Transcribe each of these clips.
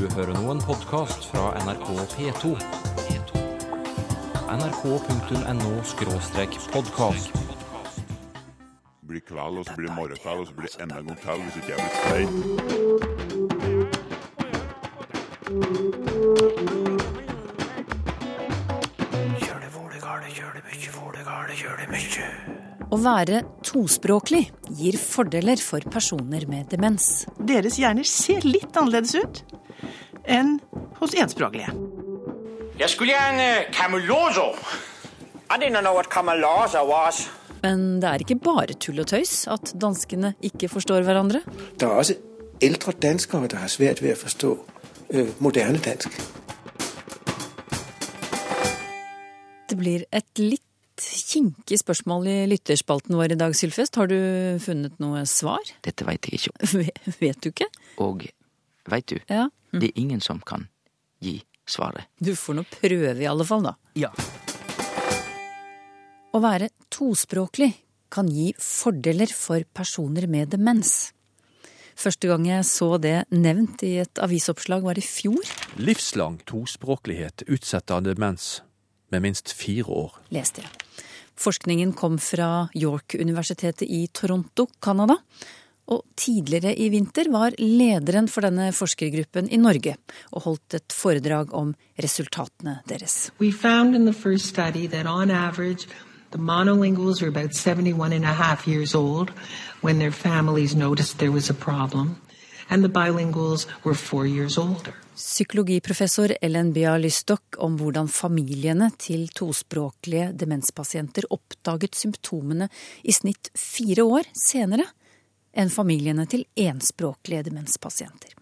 Du hører nå en podkast fra NRK P2. nrk.no-podkast. blir kveld, og så blir det morgenkveld, og så blir det enda en gang til hvis ikke jeg blir stein. Å være tospråklig gir fordeler for personer med demens. Deres hjerner ser litt annerledes ut enn hos enspråklige. Jeg skulle gjerne Camuloso. I didn't know what Camuloso was. Men det er ikke bare tull og tøys at danskene ikke forstår hverandre. Det er også eldre danskere, som har svært ved å forstå øh, moderne dansk. Det blir et litt kinkig spørsmål i lytterspalten vår i dag, Sylfest. Har du funnet noe svar? Dette veit jeg ikke. Ve- Vet du ikke? Og veit du, Ja. Det er ingen som kan gi svaret. Du får nå prøve i alle fall, da. Ja. Å være tospråklig kan gi fordeler for personer med demens. Første gang jeg så det nevnt i et avisoppslag var i fjor, Livslang tospråklighet utsetter demens med minst fire år. leste jeg. Forskningen kom fra York-universitetet i Toronto, Canada. Og tidligere i vinter var lederen for denne forskergruppen i Norge og holdt et foredrag om resultatene deres. We found in the first study that on average, the monolinguals were about 71 and a half years old when their families noticed there was a problem, and the bilinguals were four years older. Psykologiprofessor Ellen Bia Lystok om hvordan familiene til tospråklige demenspasienter oppdaget symptomene i snitt fire år senere enn familiene til enspråklige demenspasienter.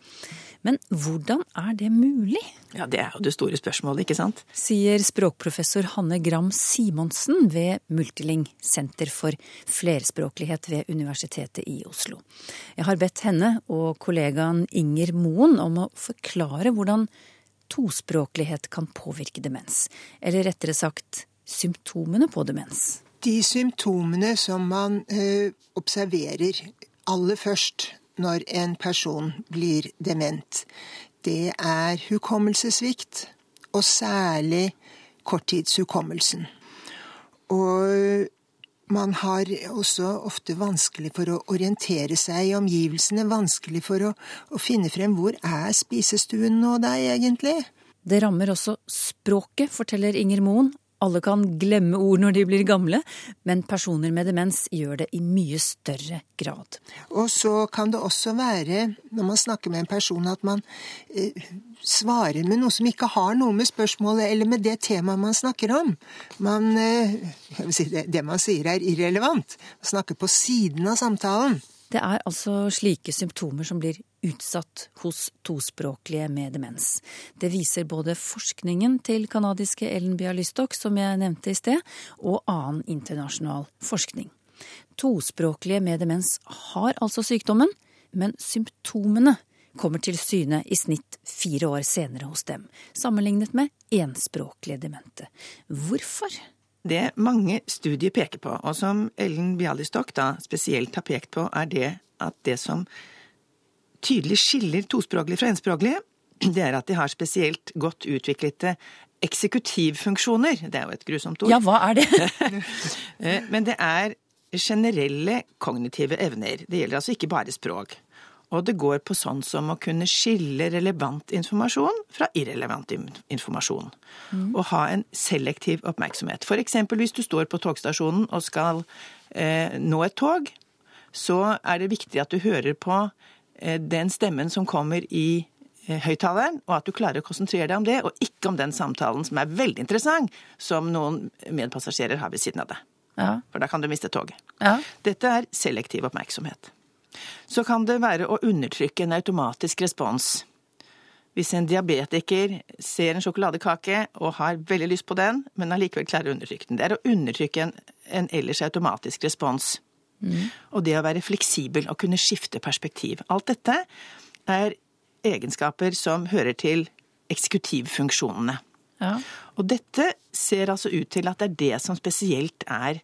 Men hvordan er det mulig? Ja, Det er jo det store spørsmålet, ikke sant? sier språkprofessor Hanne Gram Simonsen ved Multiling, Senter for flerspråklighet ved Universitetet i Oslo. Jeg har bedt henne og kollegaen Inger Moen om å forklare hvordan tospråklighet kan påvirke demens. Eller rettere sagt symptomene på demens. De symptomene som man ø, observerer aller først når en person blir dement, det er hukommelsessvikt, og særlig korttidshukommelsen. Og man har også ofte vanskelig for å orientere seg i omgivelsene, vanskelig for å, å finne frem hvor er spisestuen nå da, egentlig? Det rammer også språket, forteller Inger Moen. Alle kan glemme ord når de blir gamle, men personer med demens gjør det i mye større grad. Og så kan det også være, når man snakker med en person, at man eh, svarer med noe som ikke har noe med spørsmålet eller med det temaet man snakker om. Man, eh, jeg vil si det, det man sier er irrelevant. Man snakker på siden av samtalen. Det er altså slike symptomer som blir utsatt hos tospråklige med demens. Det viser både forskningen til canadiske Ellen Bialystok, som jeg nevnte i sted, og annen internasjonal forskning. Tospråklige med demens har altså sykdommen, men symptomene kommer til syne i snitt fire år senere hos dem, sammenlignet med enspråklige demente. Hvorfor? Det mange studier peker på, og som Ellen Bialystok da spesielt har pekt på, er det at det som tydelig skiller tospråklige fra enspråklige, det er at de har spesielt godt utviklede eksekutivfunksjoner. Det er jo et grusomt ord. Ja, hva er det? Eh, Men det er generelle kognitive evner. Det gjelder altså ikke bare språk. Og det går på sånn som å kunne skille relevant informasjon fra irrelevant informasjon. informasjon. Og ha en selektiv oppmerksomhet. For eksempel hvis du står på togstasjonen og skal eh, nå et tog, så er det viktig at du hører på den stemmen som kommer i eh, høyttaleren, og at du klarer å konsentrere deg om det, og ikke om den samtalen som er veldig interessant, som noen medpassasjerer har ved siden av deg. Ja. For da kan du miste toget. Ja. Dette er selektiv oppmerksomhet. Så kan det være å undertrykke en automatisk respons. Hvis en diabetiker ser en sjokoladekake og har veldig lyst på den, men allikevel klarer å undertrykke den. Det er å undertrykke en, en ellers automatisk respons. Og det å være fleksibel og kunne skifte perspektiv. Alt dette er egenskaper som hører til eksekutivfunksjonene. Ja. Og dette ser altså ut til at det er det som spesielt er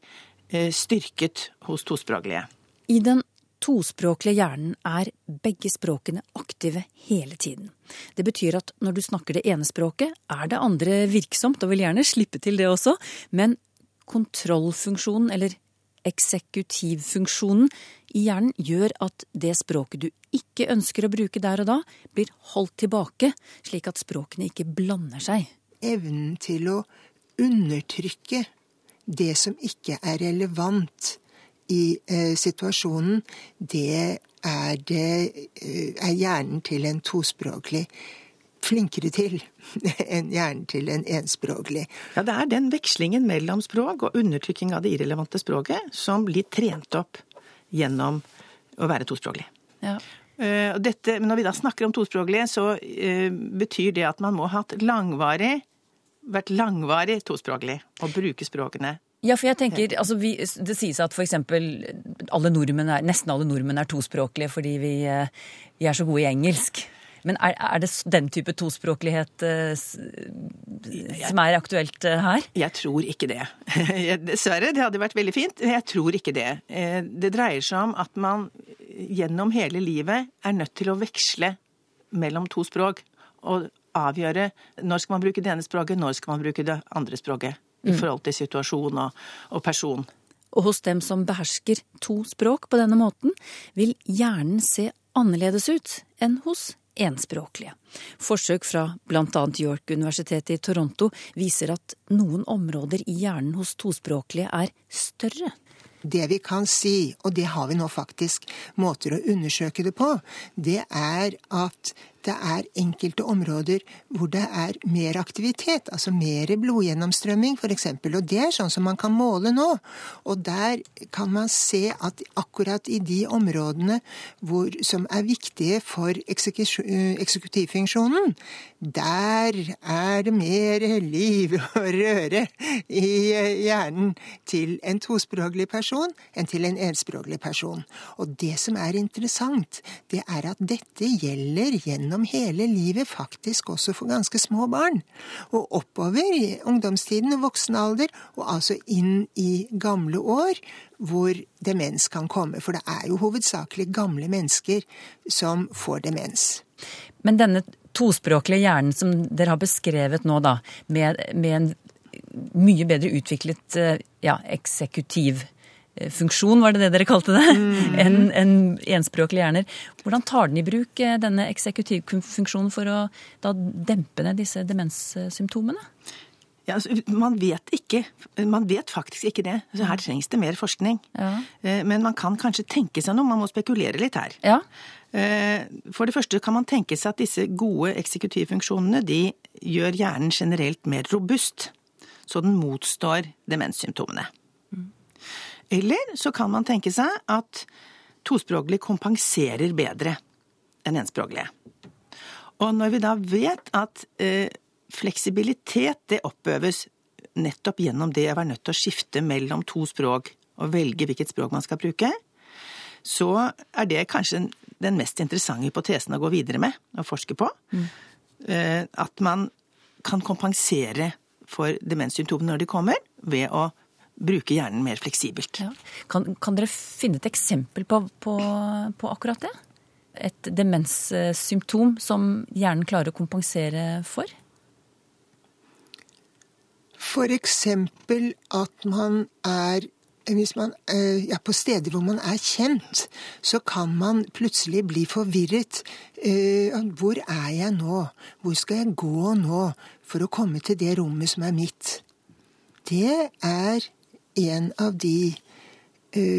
eh, styrket hos tospråklige. I den tospråklige hjernen er begge språkene aktive hele tiden. Det betyr at når du snakker det ene språket, er det andre virksomt, og vil gjerne slippe til det også, men kontrollfunksjonen, eller eksekutivfunksjonen i hjernen, gjør at det språket du ikke ønsker å bruke der og da, blir holdt tilbake, slik at språkene ikke blander seg. Evnen til å undertrykke det som ikke er relevant i eh, situasjonen, det er, det eh, er hjernen til en tospråklig flinkere til enn hjernen til en enspråklig. Ja, Det er den vekslingen mellom språk og undertrykking av det irrelevante språket som blir trent opp gjennom å være tospråklig. Ja. Uh, dette, når vi da snakker om tospråklige, så uh, betyr det at man må ha hatt langvarig, vært langvarig tospråklig og bruke språkene Ja, for jeg tenker, altså vi, Det sies at f.eks. Alle er, nesten alle nordmenn er tospråklige fordi vi, eh, vi er så gode i engelsk. Men er, er, det den type tospråklighet eh, som er aktuelt eh, her? Jeg tror ikke det. Dessverre, det hadde vært veldig fint. Jeg tror ikke det. Det dreier seg om at man gjennom hele livet er nødt til å veksle mellom to språk. Og avgjøre når skal man bruke det ene språket, når skal man bruke det andre språket. I Mm. forhold til situasjon og, og person. Og hos dem som behersker to språk på denne måten, vil hjernen se annerledes ut enn hos enspråklige. Forsøk fra bl.a. York-universitetet i Toronto viser at noen områder i hjernen hos tospråklige er større. Det vi kan si, og det har vi nå faktisk måter å undersøke det på, det er at det er enkelte områder hvor det er mer aktivitet, altså mer blodgjennomstrømming f.eks. Og det er sånn som man kan måle nå. Og der kan man se at akkurat i de områdene hvor, som er viktige for eksekutivfunksjonen, der er det mer liv og røre i hjernen til en tospråklig person enn til en enspråklig person. Og det som er interessant, det er at dette gjelder gjennom hele livet, faktisk også for ganske små barn. Og oppover i ungdomstiden og voksen alder, og altså inn i gamle år, hvor demens kan komme. For det er jo hovedsakelig gamle mennesker som får demens. Men denne tospråklige hjernen som dere har beskrevet nå, da, med, med en mye bedre utviklet eh, ja, eksekutiv funksjon, var det det dere kalte det, mm. enn en enspråklige hjerner. Hvordan tar den i bruk eh, denne eksekutivfunksjonen for å da dempe ned disse demenssymptomene? Ja, altså, man vet ikke. Man vet faktisk ikke det. Så her trengs det mer forskning. Ja. Men man kan kanskje tenke seg noe. Man må spekulere litt her. Ja. For det første kan man tenke seg at disse gode eksekutivfunksjonene de gjør hjernen generelt mer robust. Så den motstår demenssymptomene. Eller så kan man tenke seg at tospråklige kompenserer bedre enn enspråklige. Og når vi da vet at eh, fleksibilitet det oppøves nettopp gjennom det å være nødt til å skifte mellom to språk og velge hvilket språk man skal bruke, så er det kanskje den mest interessante hypotesen å gå videre med og forske på. Mm. At man kan kompensere for demenssymptomene når de kommer, ved å bruke hjernen mer fleksibelt. Ja. Kan, kan, dere finne et eksempel på, på, på akkurat det? Et demenssymptom som hjernen klarer å kompensere for? For eksempel at man er hvis man er på steder hvor man er kjent, så kan man plutselig bli forvirret. Hvor er jeg nå? Hvor skal jeg gå nå for å komme til det rommet som er mitt? Det er en av de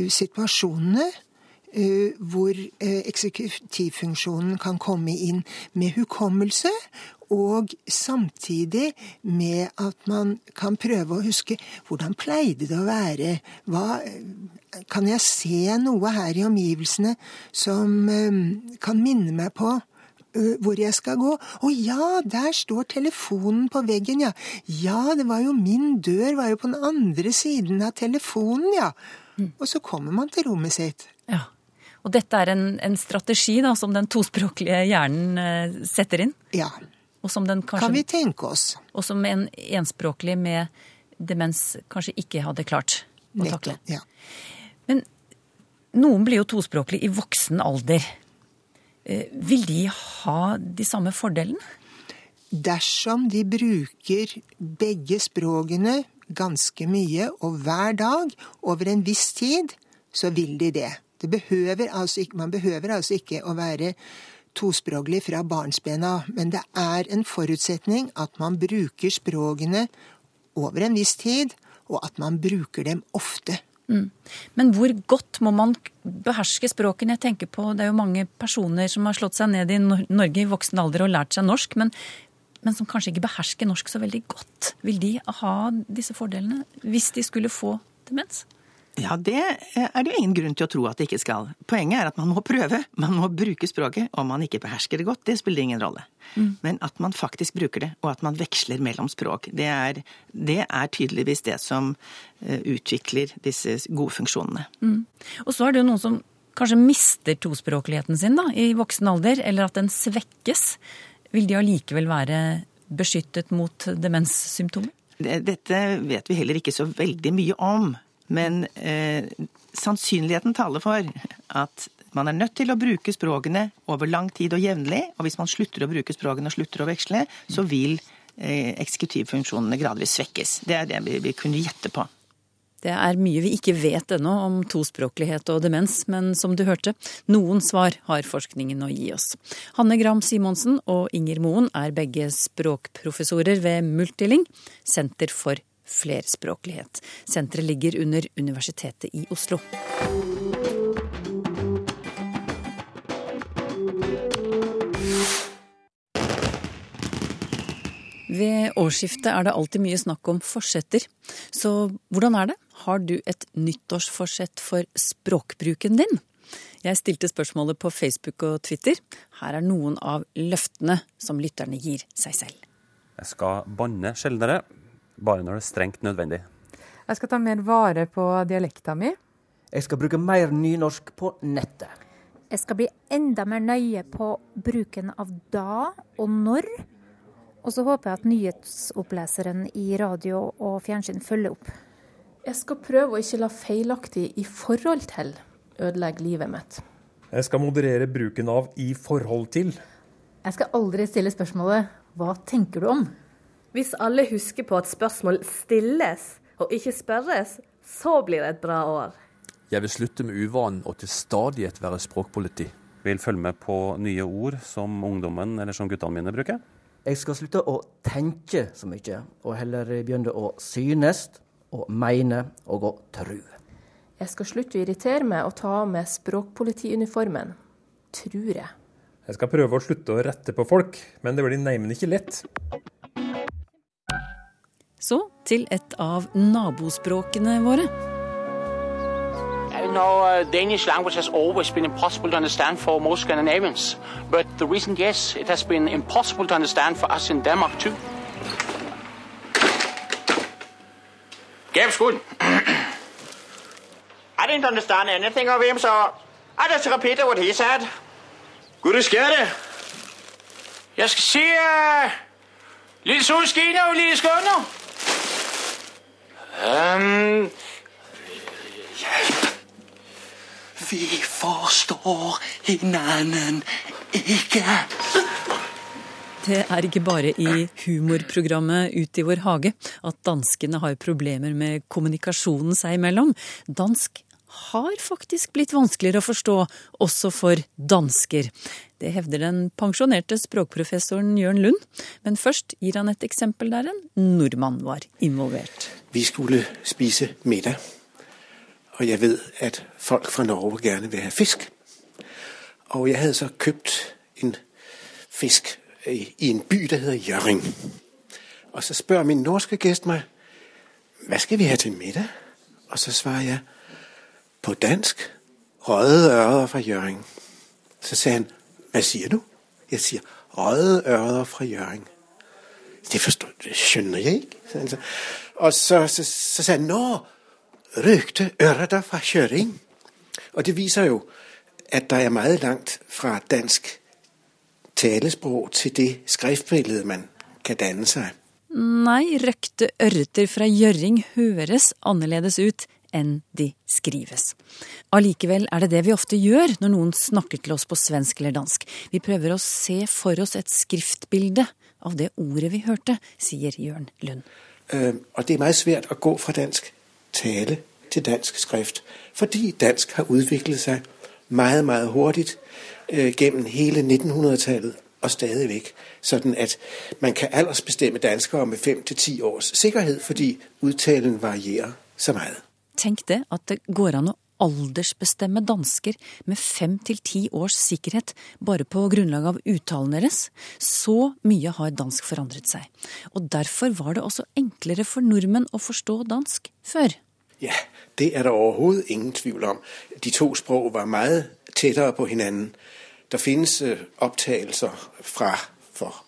situasjonene hvor eksekutivfunksjonen kan komme inn med hukommelse, og samtidig med at man kan prøve å huske hvordan pleide det å være? Hva, kan jeg se noe her i omgivelsene som kan minne meg på hvor jeg skal gå. Å ja, der står telefonen på veggen, ja. Ja, det var jo min dør var jo på den andre siden av telefonen, ja. Og så kommer man til rommet sitt. Ja. Og dette er en, en strategi da, som den tospråklige hjernen setter inn? Ja. Kanskje, kan vi tenke oss. Og som en enspråklig med demens kanskje ikke hadde klart å takle. Ja. Men Noen blir jo tospråklig i voksen alder. Eh, vil de ha de samme fordelene? Dersom de bruker begge språkene ganske mye og hver dag over en viss tid, så vil de det. det behøver altså ikke, man behøver altså ikke å være tospråklig fra barnsbena, men det er en forutsetning at man bruker språkene over en viss tid, og at man bruker dem ofte. Mm. Men hvor godt må man beherske språkene? Jeg tenker på, Det er jo mange personer som har slått seg ned i Norge i voksen alder og lært seg norsk, men, men som kanskje ikke behersker norsk så veldig godt. Vil de ha disse fordelene hvis de skulle få demens? Ja, det er det jo ingen grunn til å tro at det ikke skal. Poenget er at man må prøve. Man må bruke språket. Om man ikke behersker det godt, det spiller ingen rolle. Mm. Men at man faktisk bruker det, og at man veksler mellom språk, det er, det er tydeligvis det som uh, utvikler disse gode funksjonene. Mm. Og så er det jo noen som kanskje mister tospråkligheten sin da, i voksen alder, eller at den svekkes. Vil de allikevel være beskyttet mot demenssymptomer? Dette vet vi heller ikke så veldig mye om. Men eh, sannsynligheten taler for at man er nødt til å bruke språkene over lang tid og jevnlig. Og hvis man slutter å bruke språkene og slutter å veksle, så vil eh, eksekutivfunksjonene gradvis svekkes. Det er det vi, vi kunne gjette på. Det er mye vi ikke vet ennå om tospråklighet og demens, men som du hørte, noen svar har forskningen å gi oss. Hanne Gram Simonsen og Inger Moen er begge språkprofessorer ved Multiling, Senter for flerspråklighet. Senteret ligger under Universitetet i Oslo. Ved årsskiftet er det alltid mye snakk om forsetter. Så hvordan er det? Har du et nyttårsforsett for språkbruken din? Jeg stilte spørsmålet på Facebook og Twitter. Her er noen av løftene som lytterne gir seg selv. Jeg skal banne sjeldnere, bare når det er strengt nødvendig. Jeg skal ta mer vare på dialekta mi. Jeg skal bruke mer nynorsk på nettet. Jeg skal bli enda mer nøye på bruken av da og når. Og så håper jeg at nyhetsoppleseren i radio og fjernsyn følger opp. Jeg skal prøve å ikke la feilaktig i forhold til ødelegge livet mitt. Jeg skal moderere bruken av i forhold til. Jeg skal aldri stille spørsmålet 'hva tenker du om'? Hvis alle husker på at spørsmål stilles og ikke spørres, så blir det et bra år. Jeg vil slutte med uvanen og til stadighet være språkpoliti. Vil følge med på nye ord som ungdommen eller som guttene mine bruker. Jeg skal slutte å tenke så mye, og heller begynne å synes og mene og å tru. Jeg skal slutte å irritere meg og ta av meg språkpolitiuniformen. Trur jeg. Jeg skal prøve å slutte å rette på folk, men det blir neimen ikke lett. Så til et av nabospråkene våre. You know, uh, Danish language has always been impossible to understand for most Scandinavians. But the reason, yes, it has been impossible to understand for us in Denmark too. Gavskud. I didn't understand anything of him, so I just repeated what he said. Gud, det sker det. Jeg skal se uh, Lille sol skinner og lille skønner. Um, vi forstår hinanden ikke. Det er ikke bare i humorprogrammet Ut i vår hage at danskene har problemer med kommunikasjonen seg imellom. Dansk har faktisk blitt vanskeligere å forstå, også for dansker. Det hevder den pensjonerte språkprofessoren Jørn Lund. Men først gir han et eksempel der en nordmann var involvert. Vi skulle spise middag, og jeg vet at folk fra Norge gjerne vil ha fisk. Og jeg hadde så kjøpt en fisk i en by der heter Gjøring. Og så spør min norske gæst meg hva skal vi ha til middag? Og så svarer jeg på dansk røde ørder fra Gjøring. Så sier han hva sier du? Jeg sier røde ørder fra Gjøring. Det forstår, det skjønner jeg ikke. Og så, så, så sa han nå, røkte ørder fra Gjøring. Og det viser jo at det er meget langt fra dansk talespråk til det skriftbildet man kan danne seg. Nei, røkte ørreter fra Gjøring høres annerledes ut enn de skrives. Allikevel er det det vi ofte gjør når noen snakker til oss på svensk eller dansk. Vi prøver å se for oss et skriftbilde av det ordet vi hørte, sier Jørn Lund. Uh, og det er meget svært å gå fra dansk tale til dansk skrift, fordi dansk har utviklet seg meget, meget hurtigt uh, gjennom hele 1900-tallet og stadig vekk. Sånn at man kan aldersbestemme danskere med fem til ti års sikkerhet, fordi uttalen varierer så mye. Tenk det, at det går an å aldersbestemme dansker med fem til ti års sikkerhet bare på grunnlag av uttalen deres. Så mye har dansk forandret seg. Og derfor var det også enklere for nordmenn å forstå dansk før. Ja, det er det overhodet ingen tvil om. De to språk var mye tettere på hverandre. Der finnes opptakelser opptagelser fra for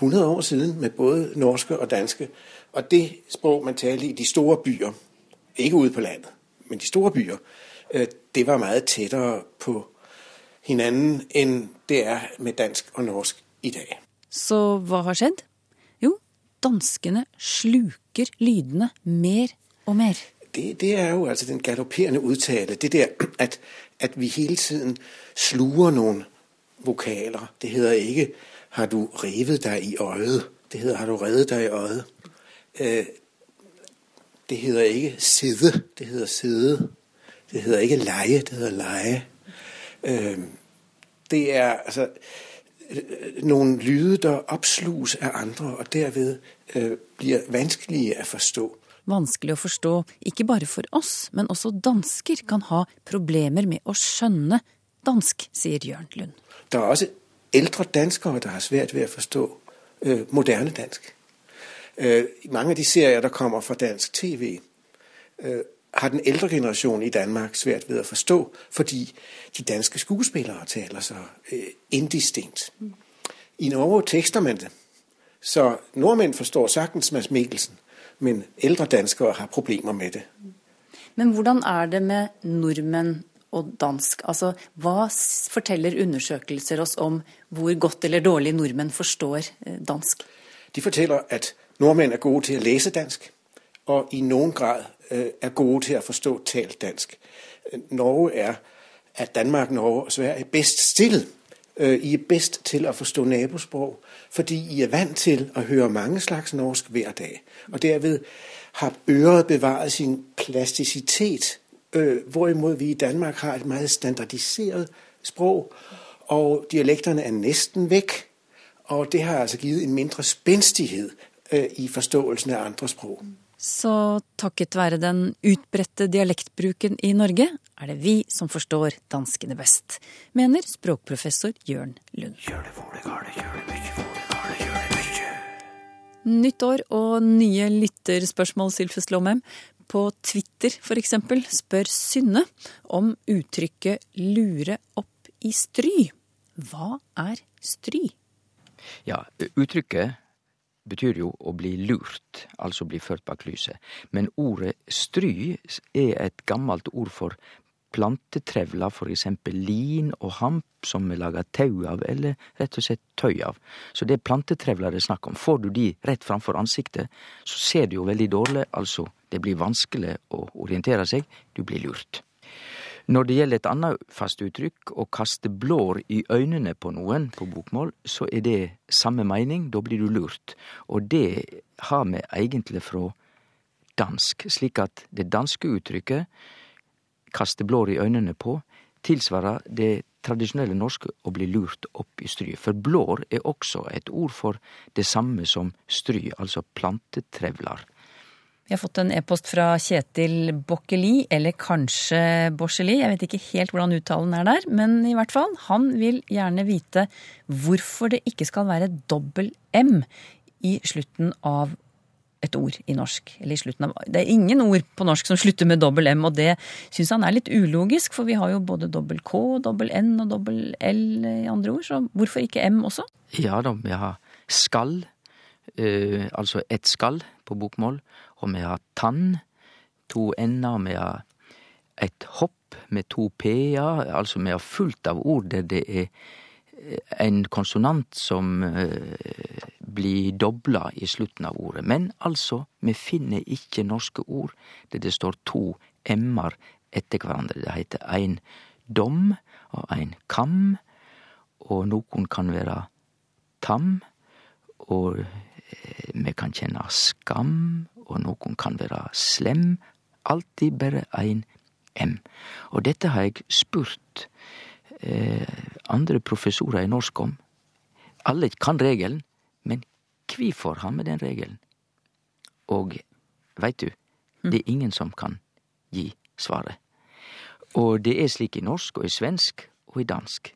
100 år siden med både norske og danske. Og det språk man talte i de store byer, ikke ude på landet, men de store byer, øh, det var meget tettere på hinanden enn det er med dansk og norsk i dag. Så hva har skjedd? Jo, danskene sluker lydene mer og mer. Det, det er jo altså den galopperende uttale. Det der at, at vi hele tiden sluger noen vokaler. Det heter ikke 'har du revet deg i øyet'. Det heter 'har du revet deg i øyet'. Øh, det heter ikke 'sidde'. Det heter 'sidde'. Det heter ikke 'leie'. Det heter 'leie'. Øh, det er altså noen lyder der oppsluges av andre, og derved øh, blir vanskelige å forstå. Vanskelig å forstå ikke bare for oss, men også dansker kan ha problemer med å skjønne dansk, sier Jørn Lund. Der er også eldre danskere der har svært ved å forstå øh, moderne dansk. Øh, mange av de serier der kommer fra dansk TV, øh, har den eldre generasjonen i Danmark svært ved å forstå, fordi de danske skuespillere taler så øh, indistinkt. I Norge tekster man det, så nordmenn forstår sagtens Mads Mikkelsen, men eldre danskere har problemer med det. Men hvordan er det med nordmenn og dansk? Altså, hva forteller undersøkelser oss om hvor godt eller dårlig nordmenn forstår dansk? De forteller at nordmenn er gode til å lese dansk, og i noen grad er gode til å forstå talt dansk. Norge er at Danmark, Norge og Sverige er best stille. I er best til å forstå nabospråk, fordi I er vant til å høre mange slags norsk hver dag. Og derved har øret bevaret sin plastisitet hvorimod vi i Danmark har et meget standardiseret språk, og dialekterne er nesten vekk. Og det har altså givet en mindre spenstighet i forståelsen av andre språk. Så takket være den utbredte dialektbruken i Norge, er det vi som forstår danskene best, mener språkprofessor Jørn Lund. Nytt år og nye lytterspørsmål, Sylfus Lomheim. På Twitter f.eks. spør Synne om uttrykket 'lure opp i stry'. Hva er stry? Ja, uttrykket betyr jo å bli lurt, altså bli ført bak lyset. Men ordet stry er et gammelt ord for plantetrevler, for eksempel lin og hamp som vi lager tau av, eller rett og slett tøy av. Så det er plantetrevler det er snakk om. Får du de rett framfor ansiktet, så ser du jo veldig dårlig, altså det blir vanskelig å orientere seg, du blir lurt. Når det gjelder et annet fast uttrykk, å kaste blår i øynene på noen på bokmål, så er det samme mening, da blir du lurt. Og det har vi egentlig fra dansk, slik at det danske uttrykket kaste blår i øynene på, tilsvarer det tradisjonelle norske å bli lurt opp i stry. For blår er også et ord for det samme som stry, altså plantetrevler. Vi har fått en e-post fra Kjetil Bokkeli, eller kanskje Borseli, jeg vet ikke helt hvordan uttalen er der, men i hvert fall. Han vil gjerne vite hvorfor det ikke skal være dobbel M i slutten av et ord i norsk. Eller i slutten av Det er ingen ord på norsk som slutter med dobbel M, og det syns han er litt ulogisk, for vi har jo både dobbel K, dobbel N og dobbel L i andre ord, så hvorfor ikke M også? Ja da, vi har skall, eh, altså et skall på bokmål, og vi har tann, to n-er, vi har et hopp med to p-er, altså vi har fullt av ord. Der det er en konsonant som blir dobla i slutten av ordet. Men altså, vi finner ikke norske ord. Der det står to m-er etter hverandre. Det heter ein dom og ein kam, og noen kan være tam, og eh, vi kan kjenne skam, og nokon kan være slem. Alltid bare ein m. Og dette har jeg spurt eh, andre professorer i norsk om. Alle kan regelen, men kvifor har vi den regelen? Og veit du, det er ingen som kan gi svaret. Og det er slik i norsk og i svensk og i dansk.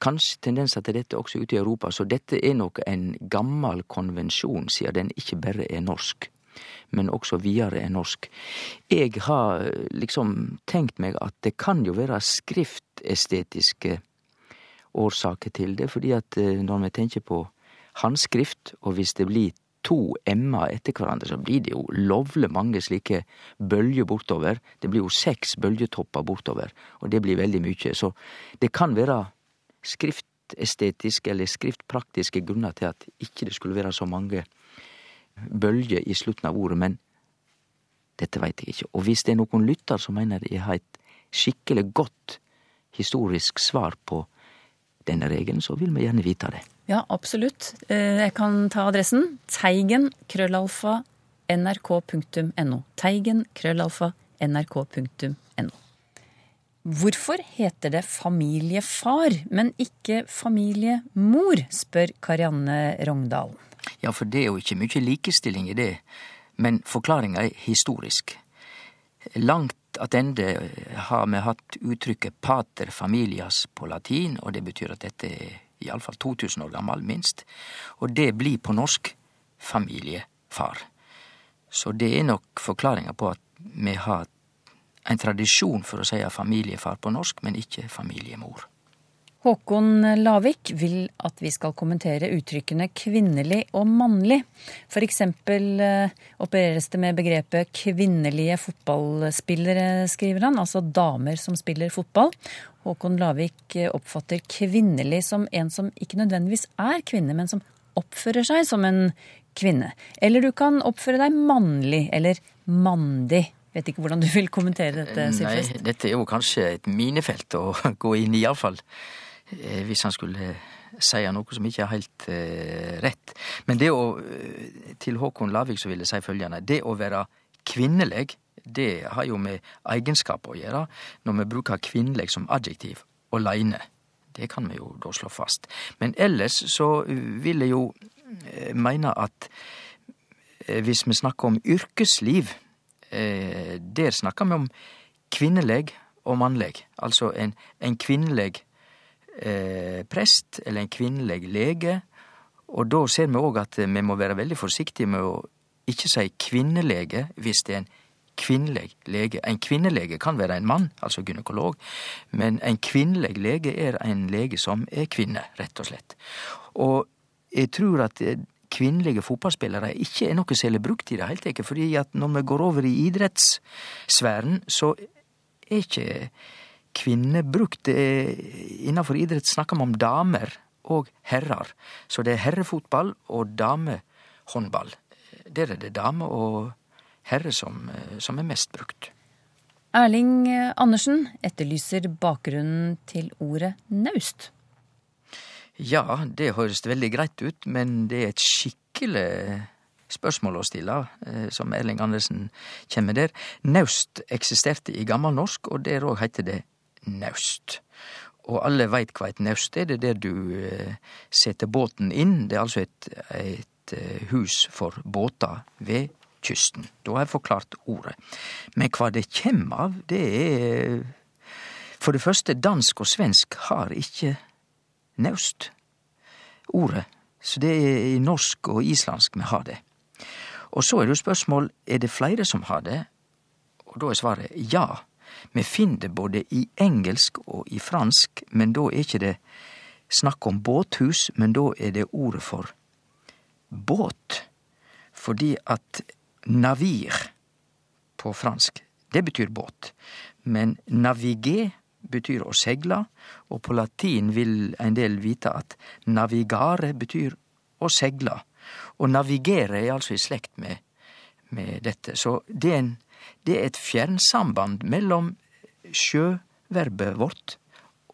Kanskje tendenser til dette også ute i Europa, så dette er nok en gammel konvensjon, siden den ikke bare er norsk, men også videre er norsk. Jeg har liksom tenkt meg at det kan jo være skriftestetiske årsaker til det, fordi at eh, når vi tenker på handskrift, og hvis det blir to m-er etter hverandre, så blir det jo lovlig mange slike bølger bortover. Det blir jo seks bølgetopper bortover, og det blir veldig mye. Så det kan være skriftestetiske eller skriftpraktiske grunner til at ikke det skulle være så mange bølger i slutten av ordet, men dette veit jeg ikke. Og hvis det er noen lytter som mener jeg har et skikkelig godt historisk svar på denne regelen, så vil vi gjerne vite det. Ja, absolutt. Eh, Jeg kan ta adressen. Teigen, krøllalfa, nrk.no. Teigen, krøllalfa, nrk.no. Hvorfor heter det familiefar, men ikke familiemor, spør Karianne Rogndal. Ja, for det er jo ikke mye likestilling i det, men forklaringa er historisk. Langt attende har vi hatt uttrykket pater familias på latin, og det betyr at dette er iallfall 2000 år gammel, minst. Og det blir på norsk familiefar. Så det er nok forklaringa på at vi har en tradisjon for å si familiefar på norsk, men ikke familiemor. Håkon Lavik vil at vi skal kommentere uttrykkene kvinnelig og mannlig. For eksempel eh, opereres det med begrepet kvinnelige fotballspillere, skriver han, altså damer som spiller fotball. Håkon Lavik eh, oppfatter kvinnelig som en som ikke nødvendigvis er kvinne, men som oppfører seg som en kvinne. Eller du kan oppføre deg mannlig eller mandig. Vet ikke hvordan du vil kommentere dette, Sylfest? Nei, dette er jo kanskje et minefelt å gå inn i, iallfall. Hvis han skulle si noe som ikke er helt eh, rett. Men det å Til Håkon Lavik så vil jeg si følgende. Det å være kvinnelig, det har jo med egenskaper å gjøre når vi bruker kvinnelig som adjektiv aleine. Det kan vi jo da slå fast. Men ellers så vil jeg jo mene at hvis vi snakker om yrkesliv, der snakker vi om kvinnelig og mannlig. Altså en, en kvinnelig eh, prest eller en kvinnelig lege. Og da ser vi òg at vi må være veldig forsiktige med å ikke si kvinnelege hvis det er en kvinnelig lege. En kvinnelege kan være en mann, altså gynekolog, men en kvinnelig lege er en lege som er kvinne, rett og slett. Og jeg tror at kvinnelige fotballspillere ikke er noe særlig brukt i det hele tatt, fordi at når vi går over i idrettssfæren, så er ikke kvinner er, Innafor idrett snakker vi om damer og herrer. Så det er herrefotball og damehåndball. Der er det dame og herre som, som er mest brukt. Erling Andersen etterlyser bakgrunnen til ordet naust. Ja, det høres veldig greit ut, men det er et skikkelig spørsmål å stille, som Erling Andersen kommer der. Naust eksisterte i gammelnorsk, og der òg heter det naust. Og alle veit hva et naust er. Det er der du setter båten inn. Det er altså et, et hus for båter ved kysten. Da har jeg forklart ordet. Men hva det kjem av, det er For det første, dansk og svensk har ikke naust ordet. Så det er i norsk og islandsk me har det. Og så er det jo spørsmål er det flere som har det, og da er svaret ja. Vi finner det både i engelsk og i fransk, men da er ikke det snakk om båthus, men da er det ordet for båt. Fordi at navir på fransk, det betyr båt. Men navigé betyr å segle, og på latin vil en del vite at navigare betyr å segle. Og navigere er altså i slekt med, med dette. Så det er, en, det er et fjernsamband mellom sjøverbet vårt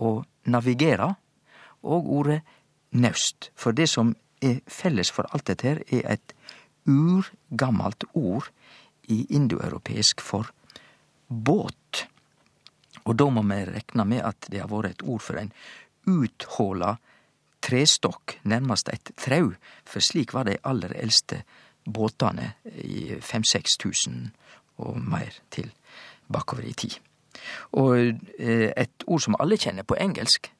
å navigere og ordet naust. For det som er felles for alt dette her, er et urgammalt ord i indoeuropeisk for båt. Og da må vi rekne med at det har vært et ord for en uthola trestokk, nærmast eit trau, for slik var de aller eldste båtane i 5000-6000 og mer til bakover i tid. Og eh, et ord som alle kjenner på engelsk,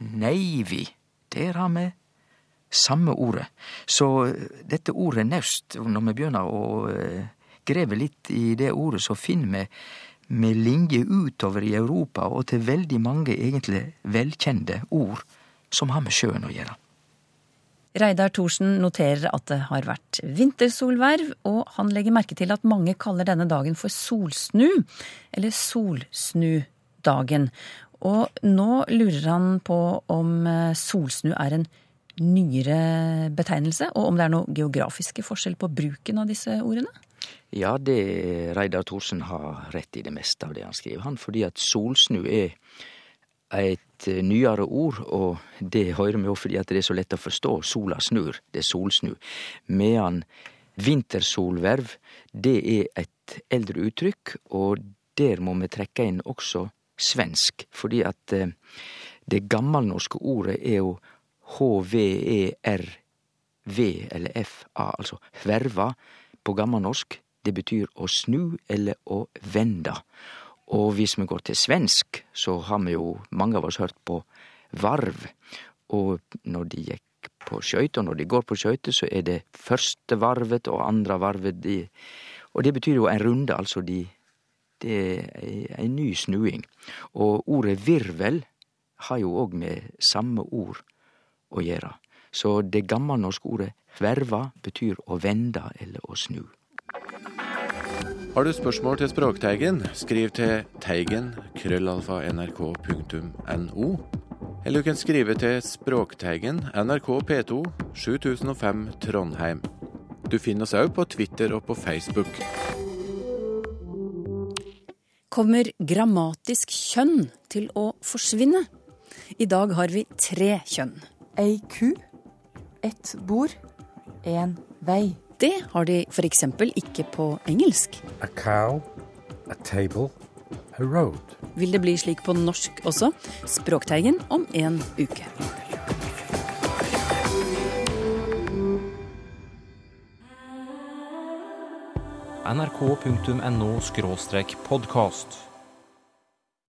navy, der har vi samme ordet. Så eh, dette ordet naust, når vi begynner å eh, grave litt i det ordet, så finner vi med linje utover i Europa og til veldig mange egentlig velkjente ord som har med sjøen å gjøre. Reidar Thorsen noterer at det har vært vintersolverv, og han legger merke til at mange kaller denne dagen for solsnu, eller solsnudagen. Og nå lurer han på om eh, solsnu er en nyere betegnelse, og om det er noen geografiske forskjell på bruken av disse ordene? Ja, det Reidar Thorsen har rett i det meste av det han skriver, han, fordi at solsnu er et eh, nyere ord, og det hører vi jo fordi at det er så lett å forstå. Sola snur, det er solsnu. Medan vintersolverv, det er et eldre uttrykk, og der må vi trekke inn også svensk, fordi at eh, det gammelnorske ordet er jo h-v-e-r-v, eller f-a, altså verva på gammelnorsk. Det betyr å snu eller å vende. Og hvis vi går til svensk, så har vi jo mange av oss hørt på varv. Og når de gikk på skøyter, og når de går på skøyter, så er det første varvet og andre varvet de Og det betyr jo en runde, altså de Det er ei ny snuing. Og ordet virvel har jo òg med samme ord å gjøre. Så det gammelnorske ordet verva betyr å vende eller å snu. Har du spørsmål til Språkteigen, skriv til teigen krøllalfa nrk.no. Eller du kan skrive til Språkteigen, NRK P2, 7005 Trondheim. Du finner oss òg på Twitter og på Facebook. Kommer grammatisk kjønn til å forsvinne? I dag har vi tre kjønn. Ei ku, ett bord, en vei. Det har de f.eks. ikke på engelsk. A cow, a table, a road. Vil det bli slik på norsk også? Språkteigen om en uke. nrk.no podkast.